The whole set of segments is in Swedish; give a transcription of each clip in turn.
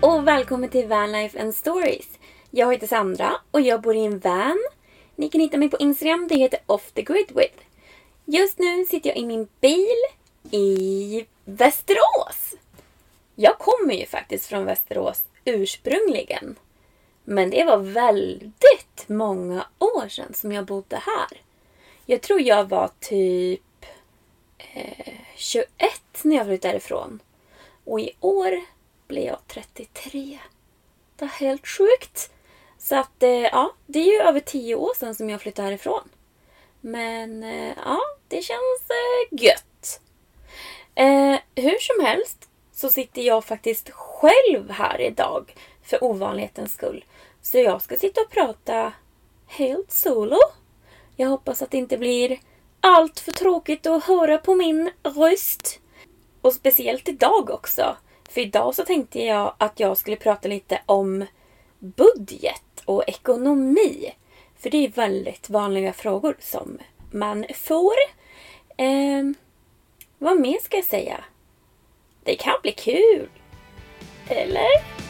Och välkommen till Vanlife and Stories. Jag heter Sandra och jag bor i en van. Ni kan hitta mig på Instagram, det heter Off the Grid With. Just nu sitter jag i min bil i Västerås. Jag kommer ju faktiskt från Västerås ursprungligen. Men det var väldigt många år sedan som jag bodde här. Jag tror jag var typ eh, 21 när jag flyttade därifrån. Och i år blir jag 33. Det är helt sjukt. Så att, eh, ja, det är ju över 10 år sedan som jag flyttade härifrån. Men eh, ja, det känns eh, gött. Eh, hur som helst så sitter jag faktiskt själv här idag för ovanlighetens skull. Så jag ska sitta och prata helt solo. Jag hoppas att det inte blir allt för tråkigt att höra på min röst. Och speciellt idag också. För idag så tänkte jag att jag skulle prata lite om budget och ekonomi. För det är väldigt vanliga frågor som man får. Eh, vad mer ska jag säga? Det kan bli kul. Eller?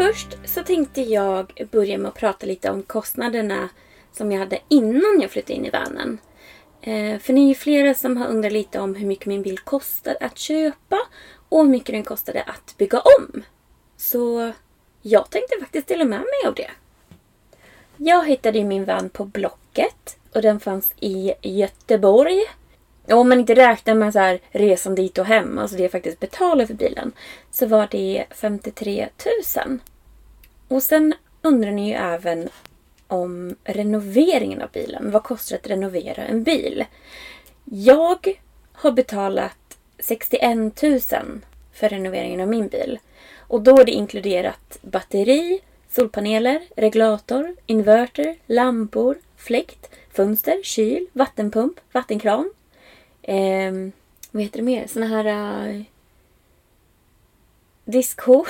Först så tänkte jag börja med att prata lite om kostnaderna som jag hade innan jag flyttade in i vanen. Eh, för ni är ju flera som har undrat lite om hur mycket min bil kostade att köpa och hur mycket den kostade att bygga om. Så jag tänkte faktiskt dela med mig av det. Jag hittade ju min van på Blocket och den fanns i Göteborg. Och om man inte räknar med så här resan dit och hem, alltså det jag faktiskt betalar för bilen, så var det 53 000. Och sen undrar ni ju även om renoveringen av bilen. Vad kostar det att renovera en bil? Jag har betalat 61 000 för renoveringen av min bil. Och då är det inkluderat batteri, solpaneler, reglator, inverter, lampor, fläkt, fönster, kyl, vattenpump, vattenkran. Eh, vad heter det mer? Såna här... Äh, uh, diskho.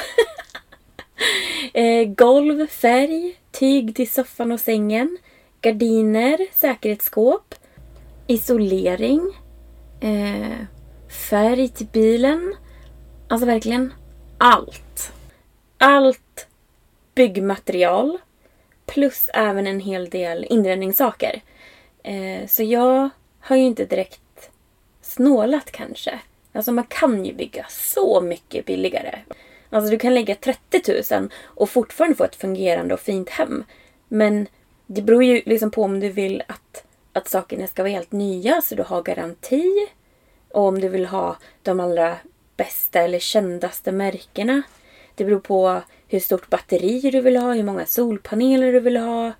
eh, golv, färg, tyg till soffan och sängen, gardiner, säkerhetsskåp, isolering, eh, färg till bilen. Alltså verkligen allt. Allt byggmaterial plus även en hel del inredningssaker. Eh, så jag har ju inte direkt snålat kanske. Alltså man kan ju bygga så mycket billigare. Alltså du kan lägga 30 000 och fortfarande få ett fungerande och fint hem. Men det beror ju liksom på om du vill att, att sakerna ska vara helt nya så du har garanti. Och om du vill ha de allra bästa eller kändaste märkena. Det beror på hur stort batteri du vill ha, hur många solpaneler du vill ha.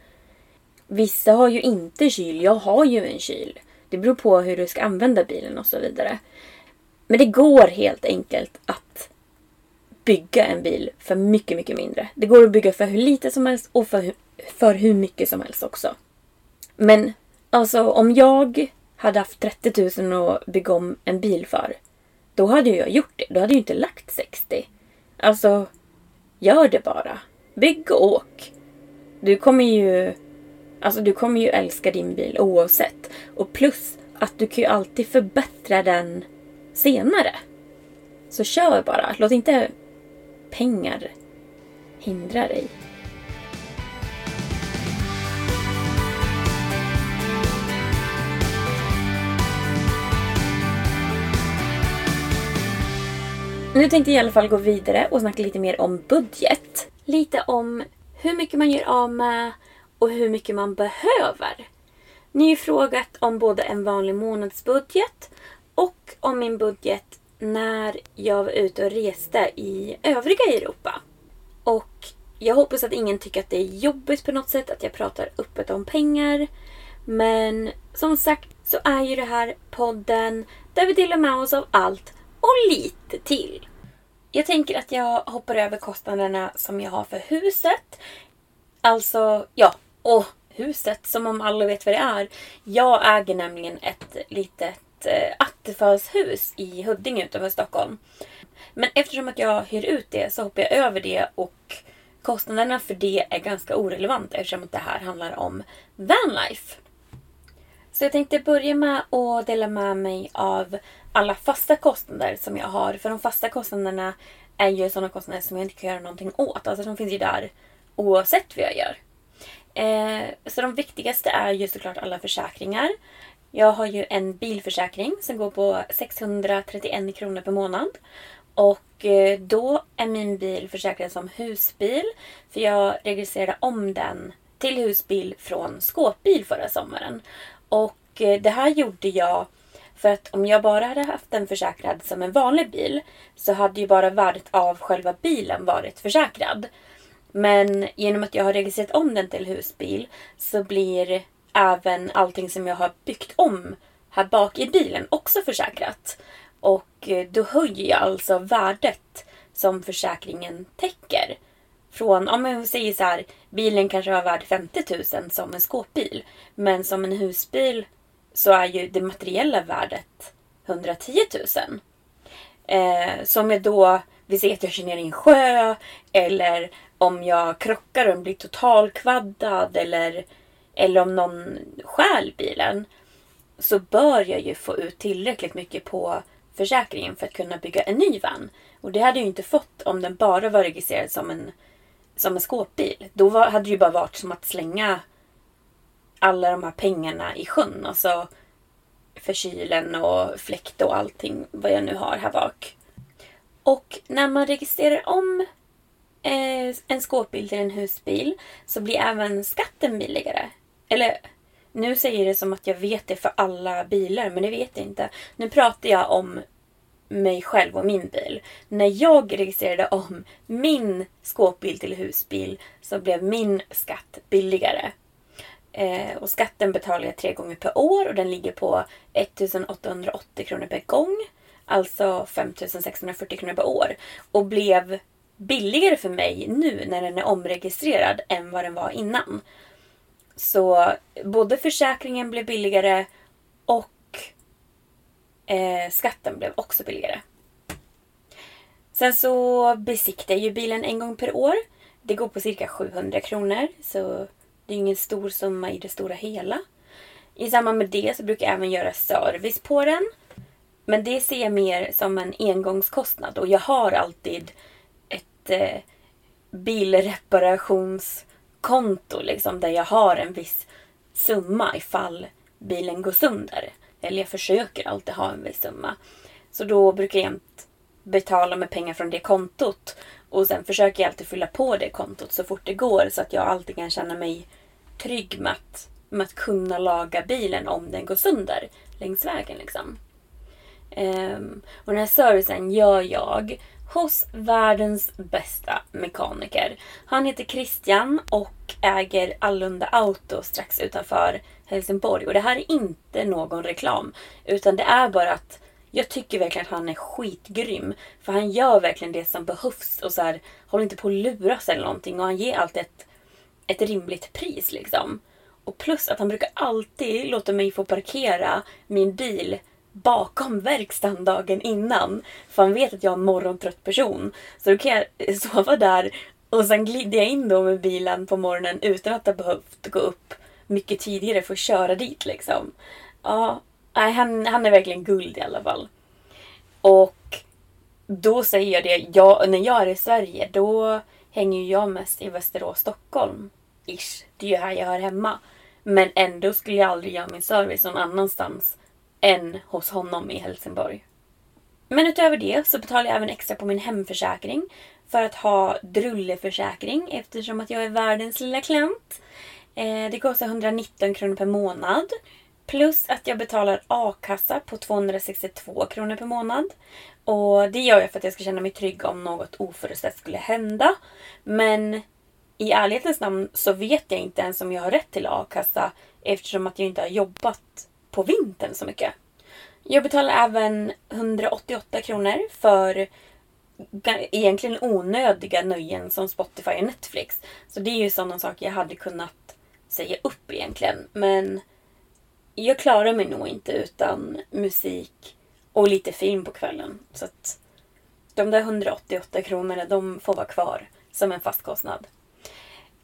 Vissa har ju inte kyl, jag har ju en kyl. Det beror på hur du ska använda bilen och så vidare. Men det går helt enkelt att bygga en bil för mycket, mycket mindre. Det går att bygga för hur lite som helst och för, för hur mycket som helst också. Men alltså om jag hade haft 30 000 att bygga om en bil för. Då hade jag gjort det. Då hade jag inte lagt 60. Alltså, gör det bara. Bygg och åk. Du kommer ju... Alltså du kommer ju älska din bil oavsett. Och plus att du kan ju alltid förbättra den senare. Så kör bara. Låt inte pengar hindra dig. Nu tänkte jag i alla fall gå vidare och snacka lite mer om budget. Lite om hur mycket man gör av med och hur mycket man behöver. Ni har ju frågat om både en vanlig månadsbudget och om min budget när jag var ute och reste i övriga Europa. Och jag hoppas att ingen tycker att det är jobbigt på något sätt att jag pratar öppet om pengar. Men som sagt så är ju det här podden där vi delar med oss av allt och lite till. Jag tänker att jag hoppar över kostnaderna som jag har för huset. Alltså, ja, och huset som om alla vet vad det är. Jag äger nämligen ett litet eh, attefallshus i Huddinge utanför Stockholm. Men eftersom att jag hyr ut det så hoppar jag över det och kostnaderna för det är ganska orelevanta eftersom att det här handlar om vanlife. Så jag tänkte börja med att dela med mig av alla fasta kostnader som jag har. För de fasta kostnaderna är ju sådana kostnader som jag inte kan göra någonting åt. Alltså de finns ju där oavsett vad jag gör. Eh, så de viktigaste är ju såklart alla försäkringar. Jag har ju en bilförsäkring som går på 631 kronor per månad. Och eh, då är min bil försäkrad som husbil. För jag registrerade om den till husbil från skåpbil förra sommaren. Och eh, det här gjorde jag för att om jag bara hade haft den försäkrad som en vanlig bil så hade ju bara värdet av själva bilen varit försäkrad. Men genom att jag har registrerat om den till husbil så blir även allting som jag har byggt om här bak i bilen också försäkrat. Och eh, då höjer jag alltså värdet som försäkringen täcker. Från, om man säger så här, bilen kanske var värd 50 000 som en skåpbil. Men som en husbil så är ju det materiella värdet 110 000. Eh, som jag då, vi säger att jag kör ner i en sjö eller om jag krockar och den blir totalkvaddad eller, eller om någon stjäl bilen så bör jag ju få ut tillräckligt mycket på försäkringen för att kunna bygga en ny van. Och det hade jag ju inte fått om den bara var registrerad som en, som en skåpbil. Då var, hade det ju bara varit som att slänga alla de här pengarna i sjön. Alltså för kylen och fläkt och allting vad jag nu har här bak. Och när man registrerar om Eh, en skåpbil till en husbil så blir även skatten billigare. Eller nu säger det som att jag vet det för alla bilar men det vet jag inte. Nu pratar jag om mig själv och min bil. När jag registrerade om min skåpbil till husbil så blev min skatt billigare. Eh, och skatten betalar jag tre gånger per år och den ligger på 1880 kronor per gång. Alltså 5640 kronor per år. Och blev billigare för mig nu när den är omregistrerad än vad den var innan. Så både försäkringen blev billigare och eh, skatten blev också billigare. Sen så besiktar jag ju bilen en gång per år. Det går på cirka 700 kronor. Så det är ingen stor summa i det stora hela. I samband med det så brukar jag även göra service på den. Men det ser jag mer som en engångskostnad och jag har alltid ett eh, bilreparationskonto liksom, där jag har en viss summa ifall bilen går sönder. Eller jag försöker alltid ha en viss summa. Så då brukar jag betala med pengar från det kontot. Och sen försöker jag alltid fylla på det kontot så fort det går så att jag alltid kan känna mig trygg med att, med att kunna laga bilen om den går sönder längs vägen. Liksom. Um, och den här servicen gör jag hos världens bästa mekaniker. Han heter Christian och äger Allunda Auto strax utanför Helsingborg. Och det här är inte någon reklam. Utan det är bara att jag tycker verkligen att han är skitgrym. För han gör verkligen det som behövs och så här, håller inte på att luras eller någonting. Och han ger alltid ett, ett rimligt pris liksom. Och plus att han brukar alltid låta mig få parkera min bil bakom verkstaden dagen innan. För han vet att jag är en morgontrött person. Så då kan jag sova där och sen glider jag in då med bilen på morgonen utan att ha behövt gå upp mycket tidigare för att köra dit liksom. Ja, han, han är verkligen guld i alla fall. Och då säger jag det, jag, när jag är i Sverige då hänger jag mest i Västerås, Stockholm. Ish. Det är ju här jag hör hemma. Men ändå skulle jag aldrig göra min service någon annanstans än hos honom i Helsingborg. Men utöver det så betalar jag även extra på min hemförsäkring för att ha drulleförsäkring eftersom att jag är världens lilla klant. Eh, det kostar 119 kronor per månad. Plus att jag betalar a-kassa på 262 kronor per månad. Och det gör jag för att jag ska känna mig trygg om något oförutsett skulle hända. Men i ärlighetens namn så vet jag inte ens om jag har rätt till a-kassa eftersom att jag inte har jobbat på vintern så mycket. Jag betalar även 188 kronor för egentligen onödiga nöjen som Spotify och Netflix. Så det är ju sådana saker jag hade kunnat säga upp egentligen. Men jag klarar mig nog inte utan musik och lite film på kvällen. Så att de där 188 kronorna, de får vara kvar som en fast kostnad.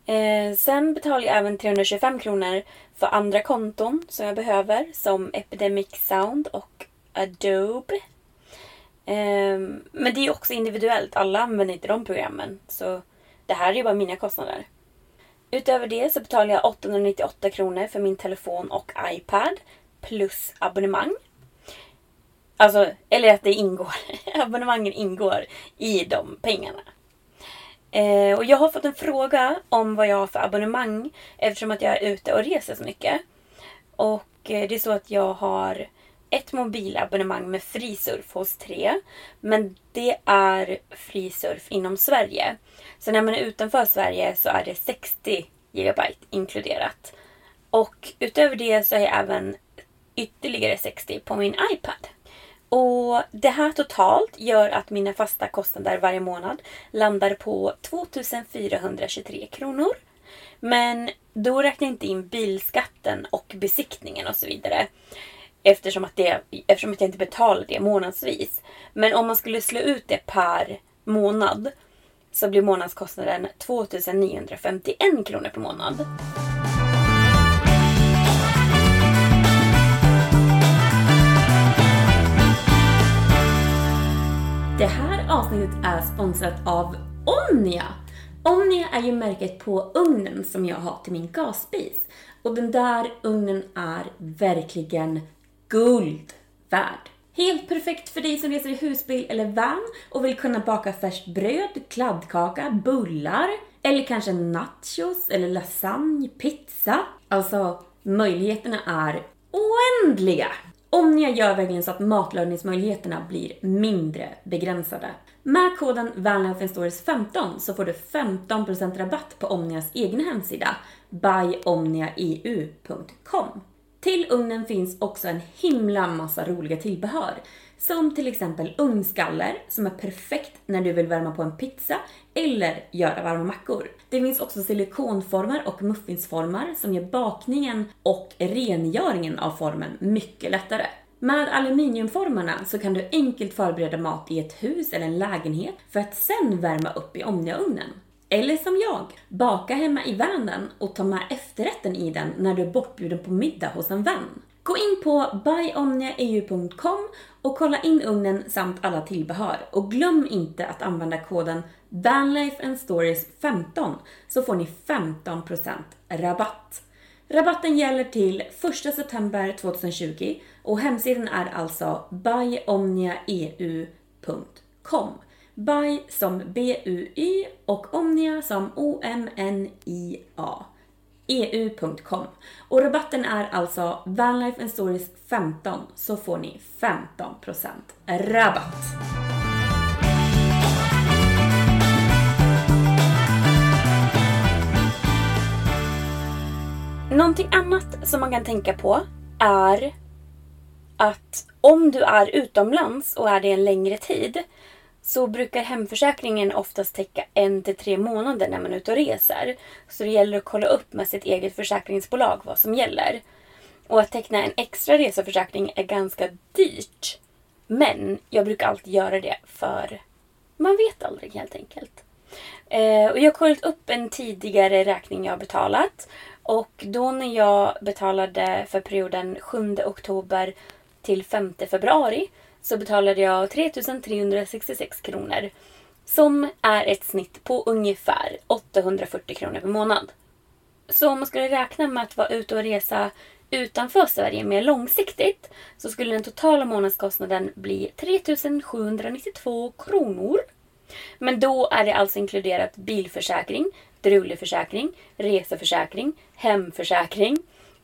Eh, sen betalar jag även 325 kronor för andra konton som jag behöver som Epidemic Sound och Adobe. Eh, men det är också individuellt. Alla använder inte de programmen. Så det här är ju bara mina kostnader. Utöver det så betalar jag 898 kronor för min telefon och iPad plus abonnemang. Alltså, eller att det ingår. Abonnemangen ingår i de pengarna. Eh, och jag har fått en fråga om vad jag har för abonnemang eftersom att jag är ute och reser så mycket. Och eh, det är så att jag har ett mobilabonnemang med frisurf hos tre. Men det är frisurf inom Sverige. Så när man är utanför Sverige så är det 60 GB inkluderat. Och utöver det så har jag även ytterligare 60 på min iPad. Och Det här totalt gör att mina fasta kostnader varje månad landar på 2423 kronor. Men då räknar jag inte in bilskatten och besiktningen och så vidare. Eftersom att, det, eftersom att jag inte betalar det månadsvis. Men om man skulle slå ut det per månad så blir månadskostnaden 2951 kronor per månad. Det här avsnittet är sponsrat av Omnia. Omnia är ju märket på ugnen som jag har till min gasspis. Och den där ugnen är verkligen guld värd. Helt perfekt för dig som reser i husbil eller van och vill kunna baka färskt bröd, kladdkaka, bullar eller kanske nachos eller lasagne, pizza. Alltså, möjligheterna är oändliga. Omnia gör verkligen så att matlagningsmöjligheterna blir mindre begränsade. Med koden VanLifeandStories15 så får du 15% rabatt på Omnias egna hemsida byomniaeu.com. Till ugnen finns också en himla massa roliga tillbehör. Som till exempel ugnsgaller som är perfekt när du vill värma på en pizza eller göra varma mackor. Det finns också silikonformar och muffinsformar som gör bakningen och rengöringen av formen mycket lättare. Med aluminiumformarna så kan du enkelt förbereda mat i ett hus eller en lägenhet för att sen värma upp i Omnia-ugnen. Eller som jag, baka hemma i vanen och ta med efterrätten i den när du är bortbjuden på middag hos en vän. Gå in på buyomniaeu.com och kolla in ugnen samt alla tillbehör. Och glöm inte att använda koden VanLifeandStories15 så får ni 15% rabatt. Rabatten gäller till 1 september 2020 och hemsidan är alltså buyomniaeu.com. By som B-U-Y och Omnia som O-M-N-I-A eu.com. Och rabatten är alltså Vanlife and Stories 15 så får ni 15% rabatt. Någonting annat som man kan tänka på är att om du är utomlands och är det en längre tid så brukar hemförsäkringen oftast täcka en till tre månader när man är ute och reser. Så det gäller att kolla upp med sitt eget försäkringsbolag vad som gäller. Och att teckna en extra reseförsäkring är ganska dyrt. Men jag brukar alltid göra det för man vet aldrig helt enkelt. Eh, och jag har kollat upp en tidigare räkning jag har betalat. Och då när jag betalade för perioden 7 oktober till 5 februari så betalade jag 3366 kronor. Som är ett snitt på ungefär 840 kronor per månad. Så om man skulle räkna med att vara ute och resa utanför Sverige mer långsiktigt så skulle den totala månadskostnaden bli 3792 kronor. Men då är det alltså inkluderat bilförsäkring, druleförsäkring, reseförsäkring, hemförsäkring,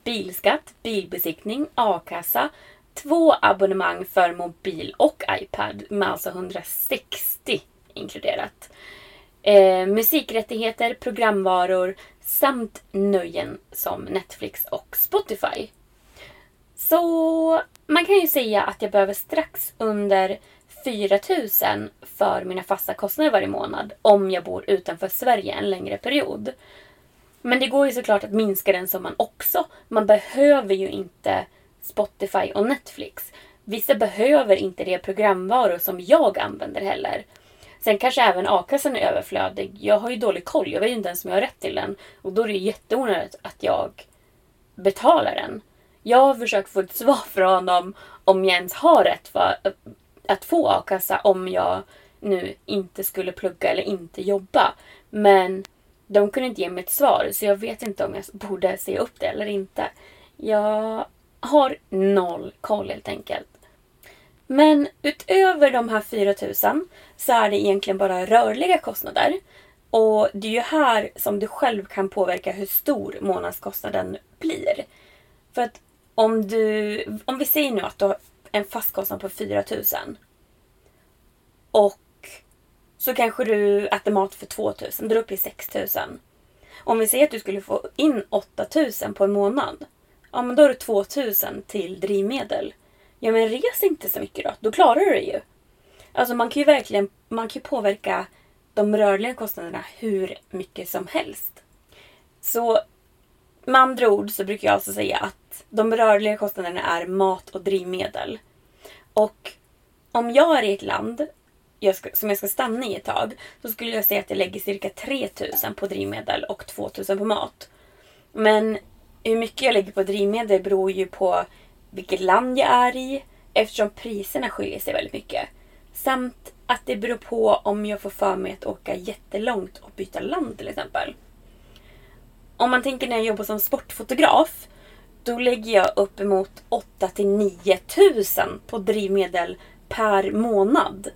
bilskatt, bilbesiktning, a-kassa, två abonnemang för mobil och iPad med alltså 160 inkluderat. Eh, musikrättigheter, programvaror samt nöjen som Netflix och Spotify. Så man kan ju säga att jag behöver strax under 4000 för mina fasta kostnader varje månad om jag bor utanför Sverige en längre period. Men det går ju såklart att minska den summan också. Man behöver ju inte Spotify och Netflix. Vissa behöver inte det programvaror som jag använder heller. Sen kanske även a-kassan är överflödig. Jag har ju dålig koll. Jag vet ju inte ens om jag har rätt till den. Och då är det jätteonödigt att jag betalar den. Jag har försökt få ett svar från honom om jag ens har rätt för att få a-kassa om jag nu inte skulle plugga eller inte jobba. Men de kunde inte ge mig ett svar så jag vet inte om jag borde se upp det eller inte. Jag har noll koll helt enkelt. Men utöver de här 4000 så är det egentligen bara rörliga kostnader. Och det är ju här som du själv kan påverka hur stor månadskostnaden blir. För att om du, om vi säger nu att du har en fast kostnad på 4000 och så kanske du äter mat för 2000, då är du uppe i 6000. Om vi säger att du skulle få in 8000 på en månad Ja men då har du 2000 till drivmedel. Ja men res inte så mycket då. Då klarar du det ju. Alltså man kan ju verkligen man kan påverka de rörliga kostnaderna hur mycket som helst. Så med andra ord så brukar jag alltså säga att de rörliga kostnaderna är mat och drivmedel. Och om jag är i ett land jag ska, som jag ska stanna i ett tag så skulle jag säga att jag lägger cirka 3000 på drivmedel och 2000 på mat. Men hur mycket jag lägger på drivmedel beror ju på vilket land jag är i eftersom priserna skiljer sig väldigt mycket. Samt att det beror på om jag får för mig att åka jättelångt och byta land till exempel. Om man tänker när jag jobbar som sportfotograf då lägger jag uppemot 8 till 9 tusen på drivmedel per månad.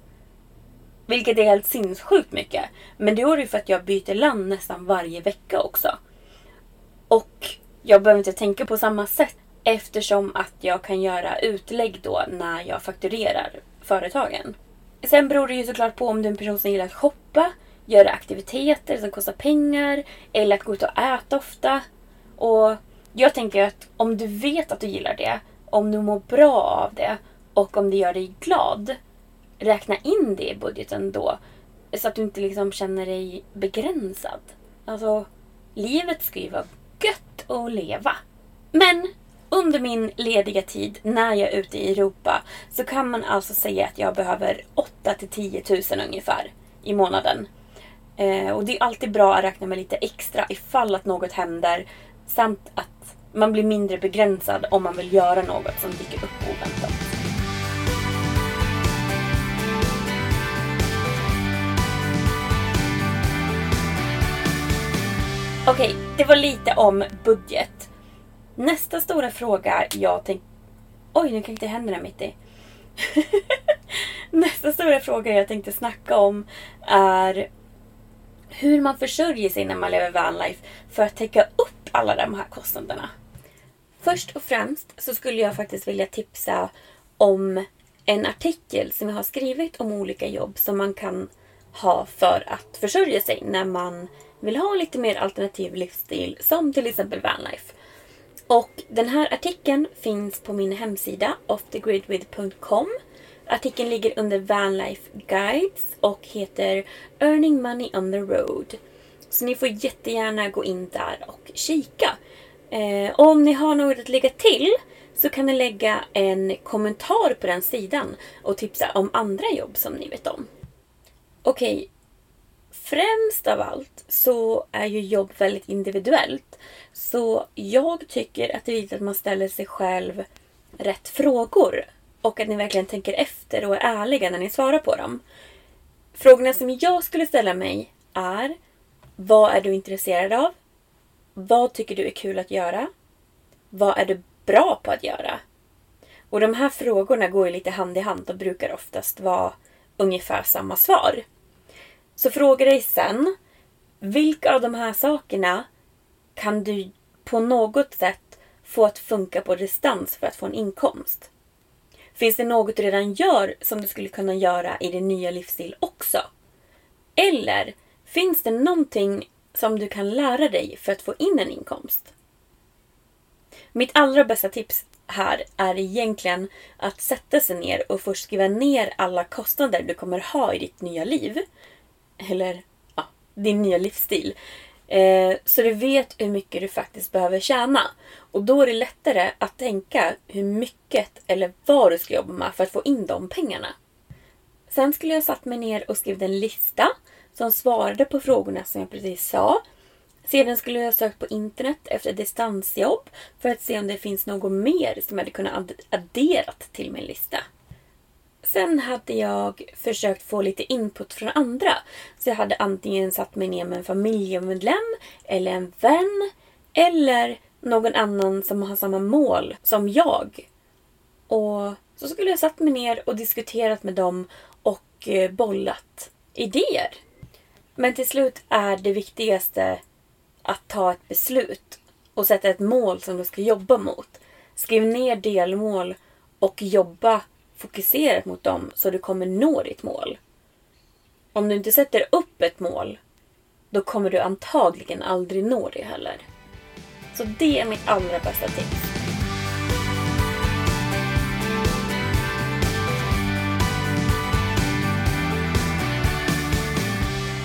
Vilket är helt sinnessjukt mycket. Men det är ju för att jag byter land nästan varje vecka också. Och jag behöver inte tänka på samma sätt eftersom att jag kan göra utlägg då när jag fakturerar företagen. Sen beror det ju såklart på om du är en person som gillar att shoppa, göra aktiviteter som kostar pengar eller att gå ut och äta ofta. Och jag tänker att om du vet att du gillar det, om du mår bra av det och om det gör dig glad, räkna in det i budgeten då. Så att du inte liksom känner dig begränsad. Alltså, livet ska ju vara gött att leva. Men under min lediga tid när jag är ute i Europa så kan man alltså säga att jag behöver 8 till 10 000 ungefär i månaden. Eh, och det är alltid bra att räkna med lite extra ifall att något händer samt att man blir mindre begränsad om man vill göra något som dyker upp oväntat. Okej, okay, det var lite om budget. Nästa stora fråga jag tänkte... Oj, nu knäckte händerna mitt i. Nästa stora fråga jag tänkte snacka om är hur man försörjer sig när man lever vanlife för att täcka upp alla de här kostnaderna. Först och främst så skulle jag faktiskt vilja tipsa om en artikel som jag har skrivit om olika jobb som man kan ha för att försörja sig när man vill ha lite mer alternativ livsstil som till exempel vanlife. Och den här artikeln finns på min hemsida offthegridwith.com. Artikeln ligger under Vanlife Guides och heter Earning Money on the Road. Så ni får jättegärna gå in där och kika. Eh, och om ni har något att lägga till så kan ni lägga en kommentar på den sidan och tipsa om andra jobb som ni vet om. Okej, främst av allt så är ju jobb väldigt individuellt. Så jag tycker att det är viktigt att man ställer sig själv rätt frågor. Och att ni verkligen tänker efter och är ärliga när ni svarar på dem. Frågorna som jag skulle ställa mig är Vad är du intresserad av? Vad tycker du är kul att göra? Vad är du bra på att göra? Och de här frågorna går ju lite hand i hand och brukar oftast vara ungefär samma svar. Så fråga dig sen, vilka av de här sakerna kan du på något sätt få att funka på distans för att få en inkomst? Finns det något du redan gör som du skulle kunna göra i din nya livsstil också? Eller finns det någonting som du kan lära dig för att få in en inkomst? Mitt allra bästa tips här är egentligen att sätta sig ner och först skriva ner alla kostnader du kommer ha i ditt nya liv. Eller ja, din nya livsstil. Eh, så du vet hur mycket du faktiskt behöver tjäna. Och då är det lättare att tänka hur mycket eller vad du ska jobba med för att få in de pengarna. Sen skulle jag satt mig ner och skrivit en lista som svarade på frågorna som jag precis sa. Sedan skulle jag sökt på internet efter distansjobb för att se om det finns något mer som jag hade kunnat adderat till min lista. Sen hade jag försökt få lite input från andra. Så jag hade antingen satt mig ner med en familjemedlem eller en vän eller någon annan som har samma mål som jag. Och så skulle jag satt mig ner och diskuterat med dem och eh, bollat idéer. Men till slut är det viktigaste att ta ett beslut och sätta ett mål som du ska jobba mot. Skriv ner delmål och jobba fokuserat mot dem så du kommer nå ditt mål. Om du inte sätter upp ett mål, då kommer du antagligen aldrig nå det heller. Så det är mitt allra bästa tips.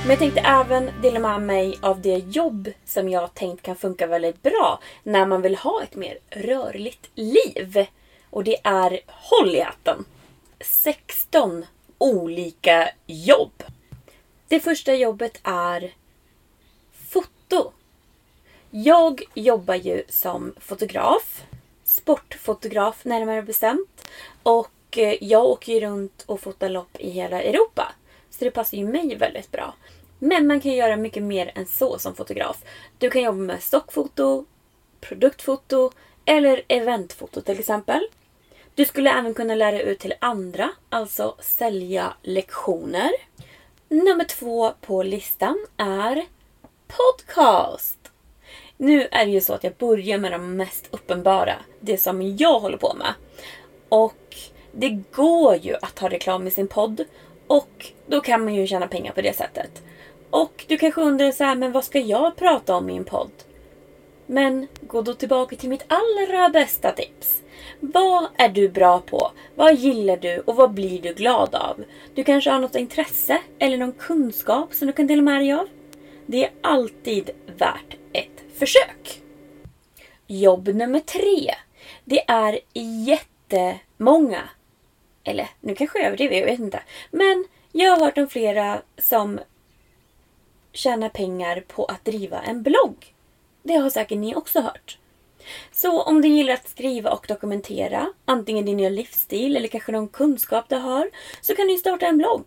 Men jag tänkte även dela med mig av det jobb som jag tänkt kan funka väldigt bra när man vill ha ett mer rörligt liv. Och det är, håll i hatten, 16 olika jobb. Det första jobbet är foto. Jag jobbar ju som fotograf. Sportfotograf närmare bestämt. Och eh, jag åker ju runt och fotar lopp i hela Europa. Så det passar ju mig väldigt bra. Men man kan göra mycket mer än så som fotograf. Du kan jobba med stockfoto, produktfoto eller eventfoto till exempel. Du skulle även kunna lära ut till andra, alltså sälja lektioner. Nummer två på listan är podcast. Nu är det ju så att jag börjar med de mest uppenbara, det som jag håller på med. Och det går ju att ha reklam i sin podd och då kan man ju tjäna pengar på det sättet. Och du kanske undrar så här, men vad ska jag prata om i en podd? Men gå då tillbaka till mitt allra bästa tips. Vad är du bra på? Vad gillar du och vad blir du glad av? Du kanske har något intresse eller någon kunskap som du kan dela med dig av? Det är alltid värt ett försök. Jobb nummer tre. Det är jättemånga. Eller nu kanske jag överdriver, jag vet inte. Men jag har hört om flera som tjänar pengar på att driva en blogg. Det har säkert ni också hört. Så om du gillar att skriva och dokumentera, antingen din nya livsstil eller kanske någon kunskap du har, så kan du starta en blogg.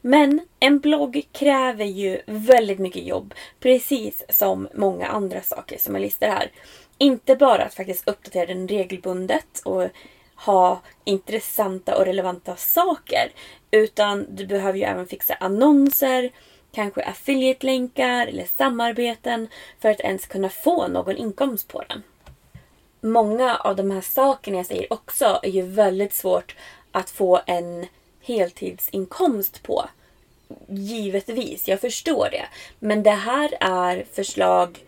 Men en blogg kräver ju väldigt mycket jobb, precis som många andra saker som jag listar här. Inte bara att faktiskt uppdatera den regelbundet och ha intressanta och relevanta saker, utan du behöver ju även fixa annonser, kanske affiliate-länkar eller samarbeten för att ens kunna få någon inkomst på den. Många av de här sakerna jag säger också är ju väldigt svårt att få en heltidsinkomst på. Givetvis, jag förstår det. Men det här är förslag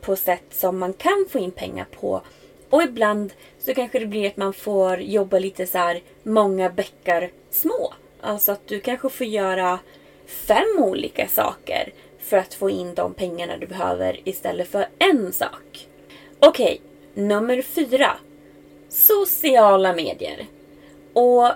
på sätt som man kan få in pengar på. Och ibland så kanske det blir att man får jobba lite så här många bäckar små. Alltså att du kanske får göra fem olika saker för att få in de pengarna du behöver istället för en sak. Okej, nummer fyra. Sociala medier. Och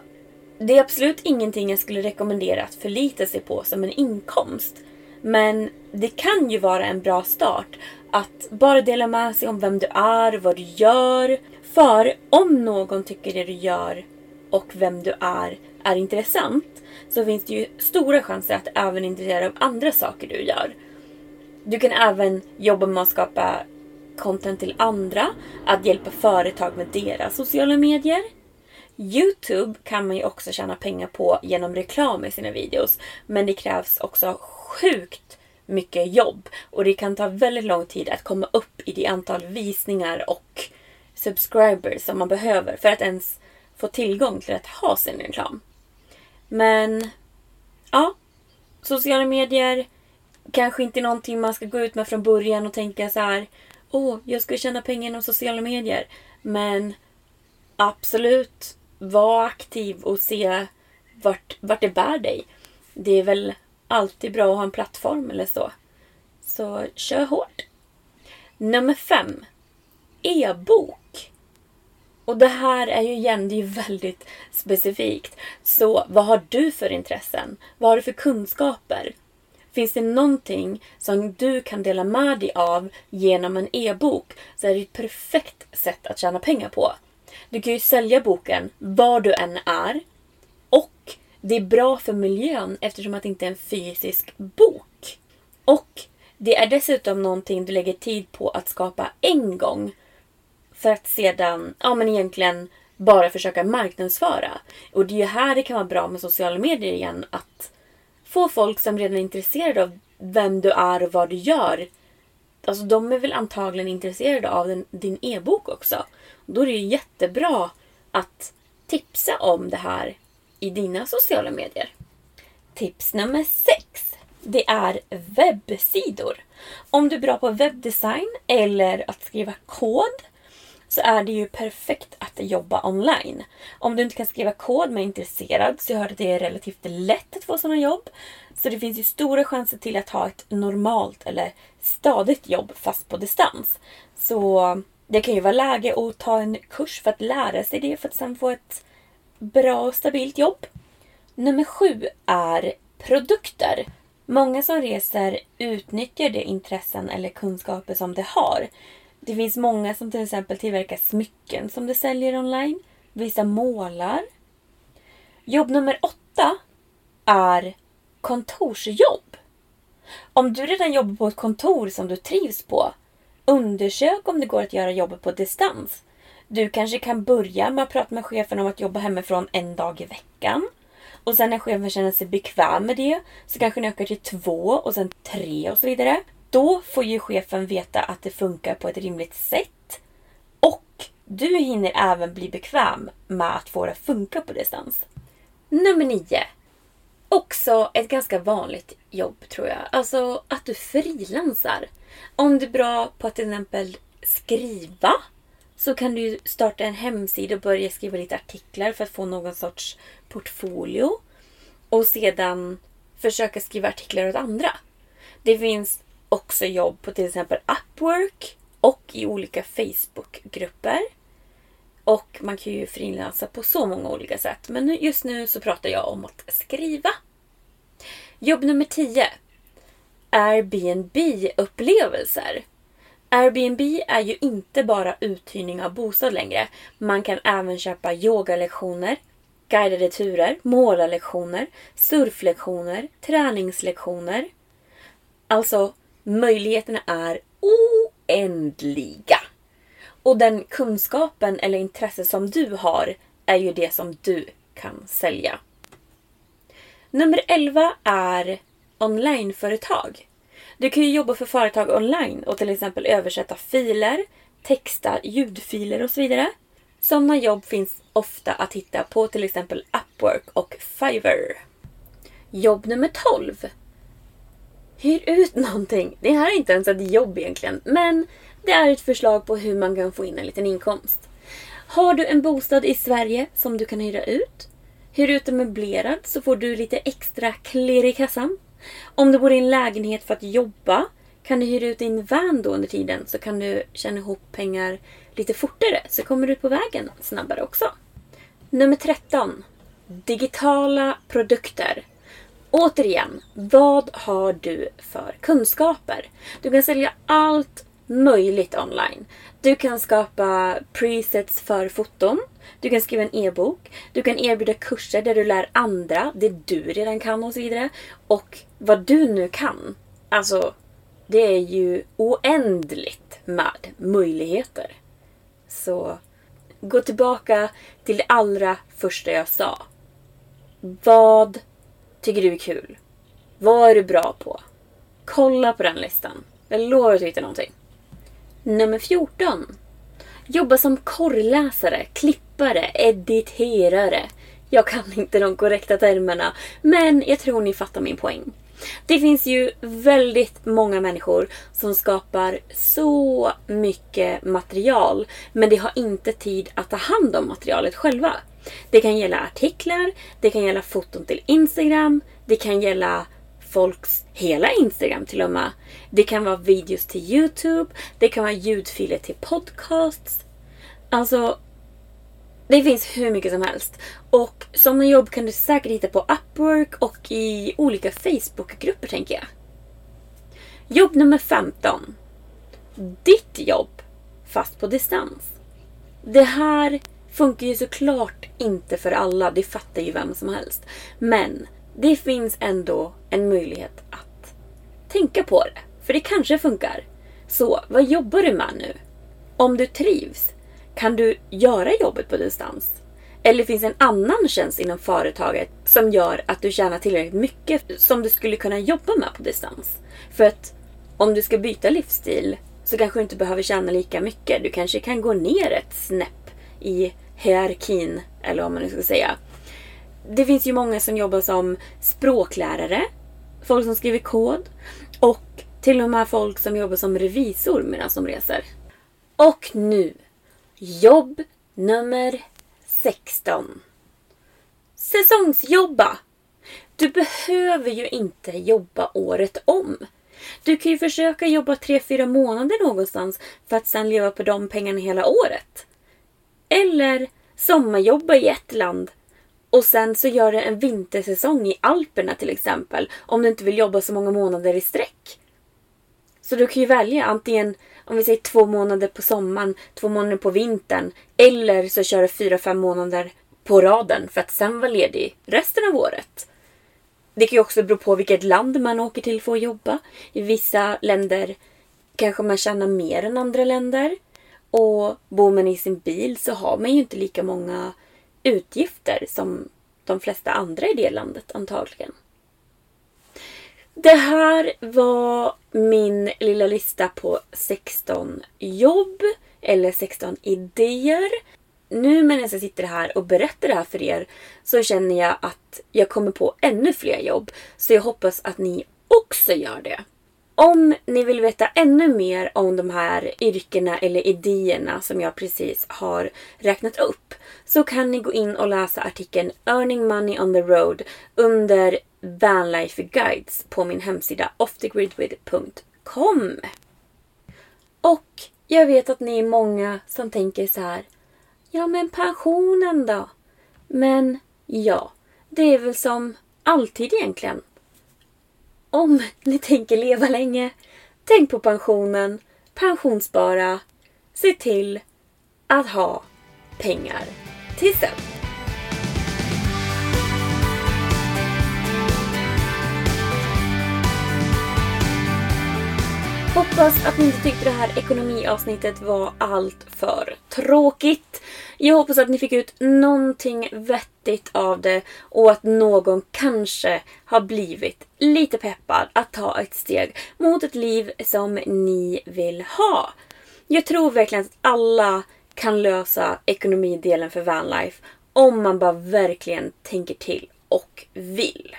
det är absolut ingenting jag skulle rekommendera att förlita sig på som en inkomst. Men det kan ju vara en bra start att bara dela med sig om vem du är, vad du gör. För om någon tycker det du gör och vem du är är intressant så finns det ju stora chanser att även intressera av andra saker du gör. Du kan även jobba med att skapa content till andra, att hjälpa företag med deras sociala medier. Youtube kan man ju också tjäna pengar på genom reklam i sina videos. Men det krävs också sjukt mycket jobb. Och det kan ta väldigt lång tid att komma upp i det antal visningar och subscribers som man behöver för att ens få tillgång till att ha sin reklam. Men ja, sociala medier kanske inte är någonting man ska gå ut med från början och tänka så här. Åh, oh, jag ska tjäna pengar inom sociala medier. Men absolut, var aktiv och se vart, vart det bär dig. Det är väl alltid bra att ha en plattform eller så. Så kör hårt. Nummer fem. E-bok. Och det här är ju igen, det är ju väldigt specifikt. Så vad har du för intressen? Vad har du för kunskaper? Finns det någonting som du kan dela med dig av genom en e-bok så är det ett perfekt sätt att tjäna pengar på. Du kan ju sälja boken var du än är. Och det är bra för miljön eftersom att det inte är en fysisk bok. Och det är dessutom någonting du lägger tid på att skapa en gång. För att sedan, ja men egentligen bara försöka marknadsföra. Och det är ju här det kan vara bra med sociala medier igen. Att få folk som redan är intresserade av vem du är och vad du gör. Alltså de är väl antagligen intresserade av den, din e-bok också. Då är det ju jättebra att tipsa om det här i dina sociala medier. Tips nummer sex. Det är webbsidor. Om du är bra på webbdesign eller att skriva kod så är det ju perfekt att jobba online. Om du inte kan skriva kod men är intresserad så jag hörde att det är relativt lätt att få sådana jobb. Så det finns ju stora chanser till att ha ett normalt eller stadigt jobb fast på distans. Så det kan ju vara läge att ta en kurs för att lära sig det för att sen få ett bra och stabilt jobb. Nummer sju är produkter. Många som reser utnyttjar de intressen eller kunskaper som de har. Det finns många som till exempel tillverkar smycken som de säljer online. Vissa målar. Jobb nummer åtta är kontorsjobb. Om du redan jobbar på ett kontor som du trivs på, undersök om det går att göra jobbet på distans. Du kanske kan börja med att prata med chefen om att jobba hemifrån en dag i veckan. Och sen när chefen känner sig bekväm med det så kanske ni ökar till två och sen tre och så vidare. Då får ju chefen veta att det funkar på ett rimligt sätt. Och du hinner även bli bekväm med att få det att funka på distans. Nummer 9. Också ett ganska vanligt jobb tror jag. Alltså att du frilansar. Om du är bra på att till exempel skriva så kan du starta en hemsida och börja skriva lite artiklar för att få någon sorts portfolio. Och sedan försöka skriva artiklar åt andra. Det finns också jobb på till exempel Upwork och i olika Facebookgrupper. Och man kan ju frilansa på så många olika sätt. Men just nu så pratar jag om att skriva. Jobb nummer 10. Airbnb-upplevelser. Airbnb är ju inte bara uthyrning av bostad längre. Man kan även köpa yogalektioner, guidade turer, målarlektioner, surflektioner, träningslektioner. Alltså, möjligheterna är oändliga. Och den kunskapen eller intresse som du har är ju det som du kan sälja. Nummer 11 är onlineföretag. Du kan ju jobba för företag online och till exempel översätta filer, texta ljudfiler och så vidare. Sådana jobb finns ofta att hitta på till exempel Upwork och Fiverr. Jobb nummer 12. Hyr ut någonting. Det här är inte ens ett jobb egentligen, men det är ett förslag på hur man kan få in en liten inkomst. Har du en bostad i Sverige som du kan hyra ut? Hyr ut den möblerad så får du lite extra klirr i kassan. Om du bor i en lägenhet för att jobba kan du hyra ut din van då under tiden så kan du tjäna ihop pengar lite fortare så kommer du på vägen snabbare också. Nummer 13. Digitala produkter. Återigen, vad har du för kunskaper? Du kan sälja allt möjligt online. Du kan skapa presets för foton. Du kan skriva en e-bok. Du kan erbjuda kurser där du lär andra det du redan kan och så vidare. Och vad du nu kan. Alltså, det är ju oändligt med möjligheter. Så gå tillbaka till det allra första jag sa. Vad tycker du är kul? Vad är du bra på? Kolla på den listan. Jag lovar att du hittar någonting. Nummer 14. Jobba som korrläsare, klippare, editerare. Jag kan inte de korrekta termerna, men jag tror ni fattar min poäng. Det finns ju väldigt många människor som skapar så mycket material, men de har inte tid att ta hand om materialet själva. Det kan gälla artiklar, det kan gälla foton till Instagram, det kan gälla folks hela Instagram till och med. Det kan vara videos till Youtube, det kan vara ljudfiler till podcasts. Alltså, det finns hur mycket som helst. Och sådana jobb kan du säkert hitta på Upwork och i olika Facebookgrupper tänker jag. Jobb nummer 15. Ditt jobb, fast på distans. Det här funkar ju såklart inte för alla, det fattar ju vem som helst. Men det finns ändå en möjlighet att tänka på det. För det kanske funkar. Så vad jobbar du med nu? Om du trivs, kan du göra jobbet på distans? Eller finns en annan tjänst inom företaget som gör att du tjänar tillräckligt mycket som du skulle kunna jobba med på distans? För att om du ska byta livsstil så kanske du inte behöver tjäna lika mycket. Du kanske kan gå ner ett snäpp i hierarkin, eller vad man nu ska säga. Det finns ju många som jobbar som språklärare, folk som skriver kod och till och med folk som jobbar som revisor medan de reser. Och nu, jobb nummer 16. Säsongsjobba! Du behöver ju inte jobba året om. Du kan ju försöka jobba 3-4 månader någonstans för att sedan leva på de pengarna hela året. Eller sommarjobba i ett land och sen så gör du en vintersäsong i Alperna till exempel. Om du inte vill jobba så många månader i sträck. Så du kan ju välja antingen om vi säger två månader på sommaren, två månader på vintern. Eller så kör du fyra, fem månader på raden för att sen vara ledig resten av året. Det kan ju också bero på vilket land man åker till för att jobba. I vissa länder kanske man tjänar mer än andra länder. Och bor man i sin bil så har man ju inte lika många utgifter som de flesta andra i det landet antagligen. Det här var min lilla lista på 16 jobb eller 16 idéer. Nu medan jag sitter här och berättar det här för er så känner jag att jag kommer på ännu fler jobb. Så jag hoppas att ni också gör det. Om ni vill veta ännu mer om de här yrkena eller idéerna som jag precis har räknat upp så kan ni gå in och läsa artikeln Earning Money on the Road under Vanlife Guides på min hemsida offthegridwith.com. Och jag vet att ni är många som tänker så här. Ja, men pensionen då? Men ja, det är väl som alltid egentligen. Om ni tänker leva länge, tänk på pensionen, pensionsspara, se till att ha pengar till sen. hoppas att ni inte tyckte det här ekonomiavsnittet var allt för tråkigt. Jag hoppas att ni fick ut någonting vettigt av det och att någon kanske har blivit lite peppad att ta ett steg mot ett liv som ni vill ha. Jag tror verkligen att alla kan lösa ekonomidelen för vanlife om man bara verkligen tänker till och vill.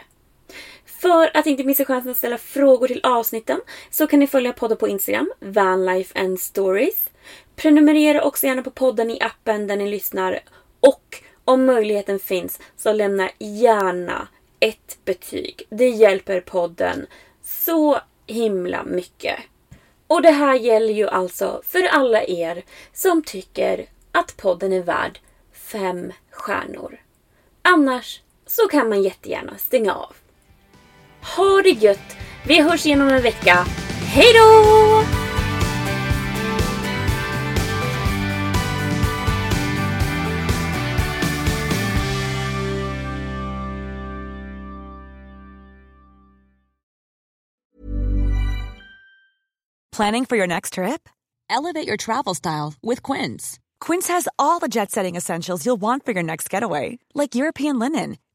För att inte missa chansen att ställa frågor till avsnitten så kan ni följa podden på Instagram, vanlife and stories. Prenumerera också gärna på podden i appen där ni lyssnar och om möjligheten finns så lämna gärna ett betyg. Det hjälper podden så himla mycket. Och det här gäller ju alltså för alla er som tycker att podden är värd fem stjärnor. Annars så kan man jättegärna stänga av. Ha det gött! Vi hörs igen om en vecka. Hej då! Planning for your next trip? Elevate your travel style with Quince. Quince has all the jet setting essentials you'll want for your next getaway, like European linen,